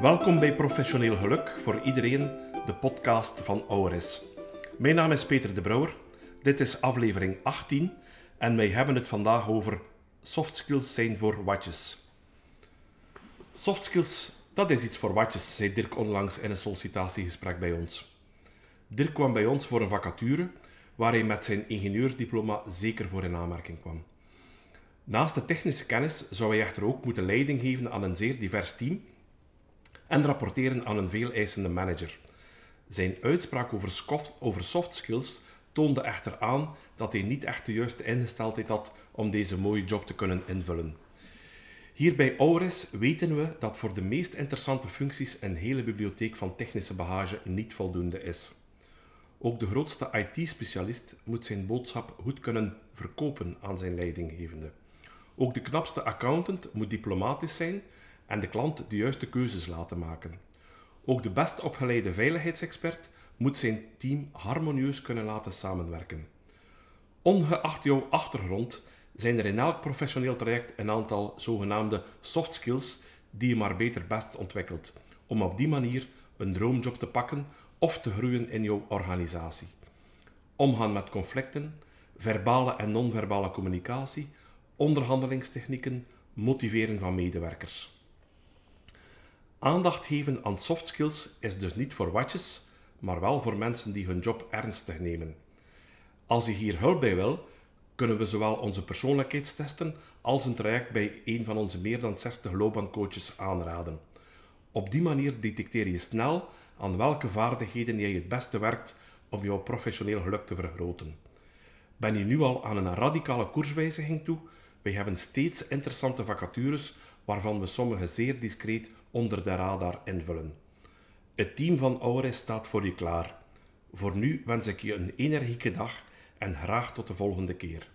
Welkom bij Professioneel Geluk voor iedereen, de podcast van ORS. Mijn naam is Peter de Brouwer. Dit is aflevering 18 en wij hebben het vandaag over soft skills zijn voor watjes. Soft skills, dat is iets voor watjes, zei Dirk onlangs in een sollicitatiegesprek bij ons. Dirk kwam bij ons voor een vacature waar hij met zijn ingenieursdiploma zeker voor in aanmerking kwam. Naast de technische kennis zou hij echter ook moeten leiding geven aan een zeer divers team en rapporteren aan een veel eisende manager. Zijn uitspraak over, over soft skills toonde echter aan dat hij niet echt de juiste ingesteldheid had om deze mooie job te kunnen invullen. Hier bij Auris weten we dat voor de meest interessante functies een hele bibliotheek van technische bagage niet voldoende is. Ook de grootste IT-specialist moet zijn boodschap goed kunnen verkopen aan zijn leidinggevende. Ook de knapste accountant moet diplomatisch zijn en de klant de juiste keuzes laten maken. Ook de best opgeleide veiligheidsexpert moet zijn team harmonieus kunnen laten samenwerken. Ongeacht jouw achtergrond zijn er in elk professioneel traject een aantal zogenaamde soft skills die je maar beter best ontwikkelt, om op die manier een droomjob te pakken of te groeien in jouw organisatie. Omgaan met conflicten, verbale en non-verbale communicatie, onderhandelingstechnieken, motiveren van medewerkers. Aandacht geven aan soft skills is dus niet voor watjes, maar wel voor mensen die hun job ernstig nemen. Als je hier hulp bij wil, kunnen we zowel onze persoonlijkheidstesten als een traject bij een van onze meer dan 60 loopbaancoaches aanraden. Op die manier detecteer je snel aan welke vaardigheden jij het beste werkt om jouw professioneel geluk te vergroten. Ben je nu al aan een radicale koerswijziging toe? Wij hebben steeds interessante vacatures waarvan we sommige zeer discreet onder de radar invullen. Het team van Aure staat voor je klaar. Voor nu wens ik je een energieke dag en graag tot de volgende keer.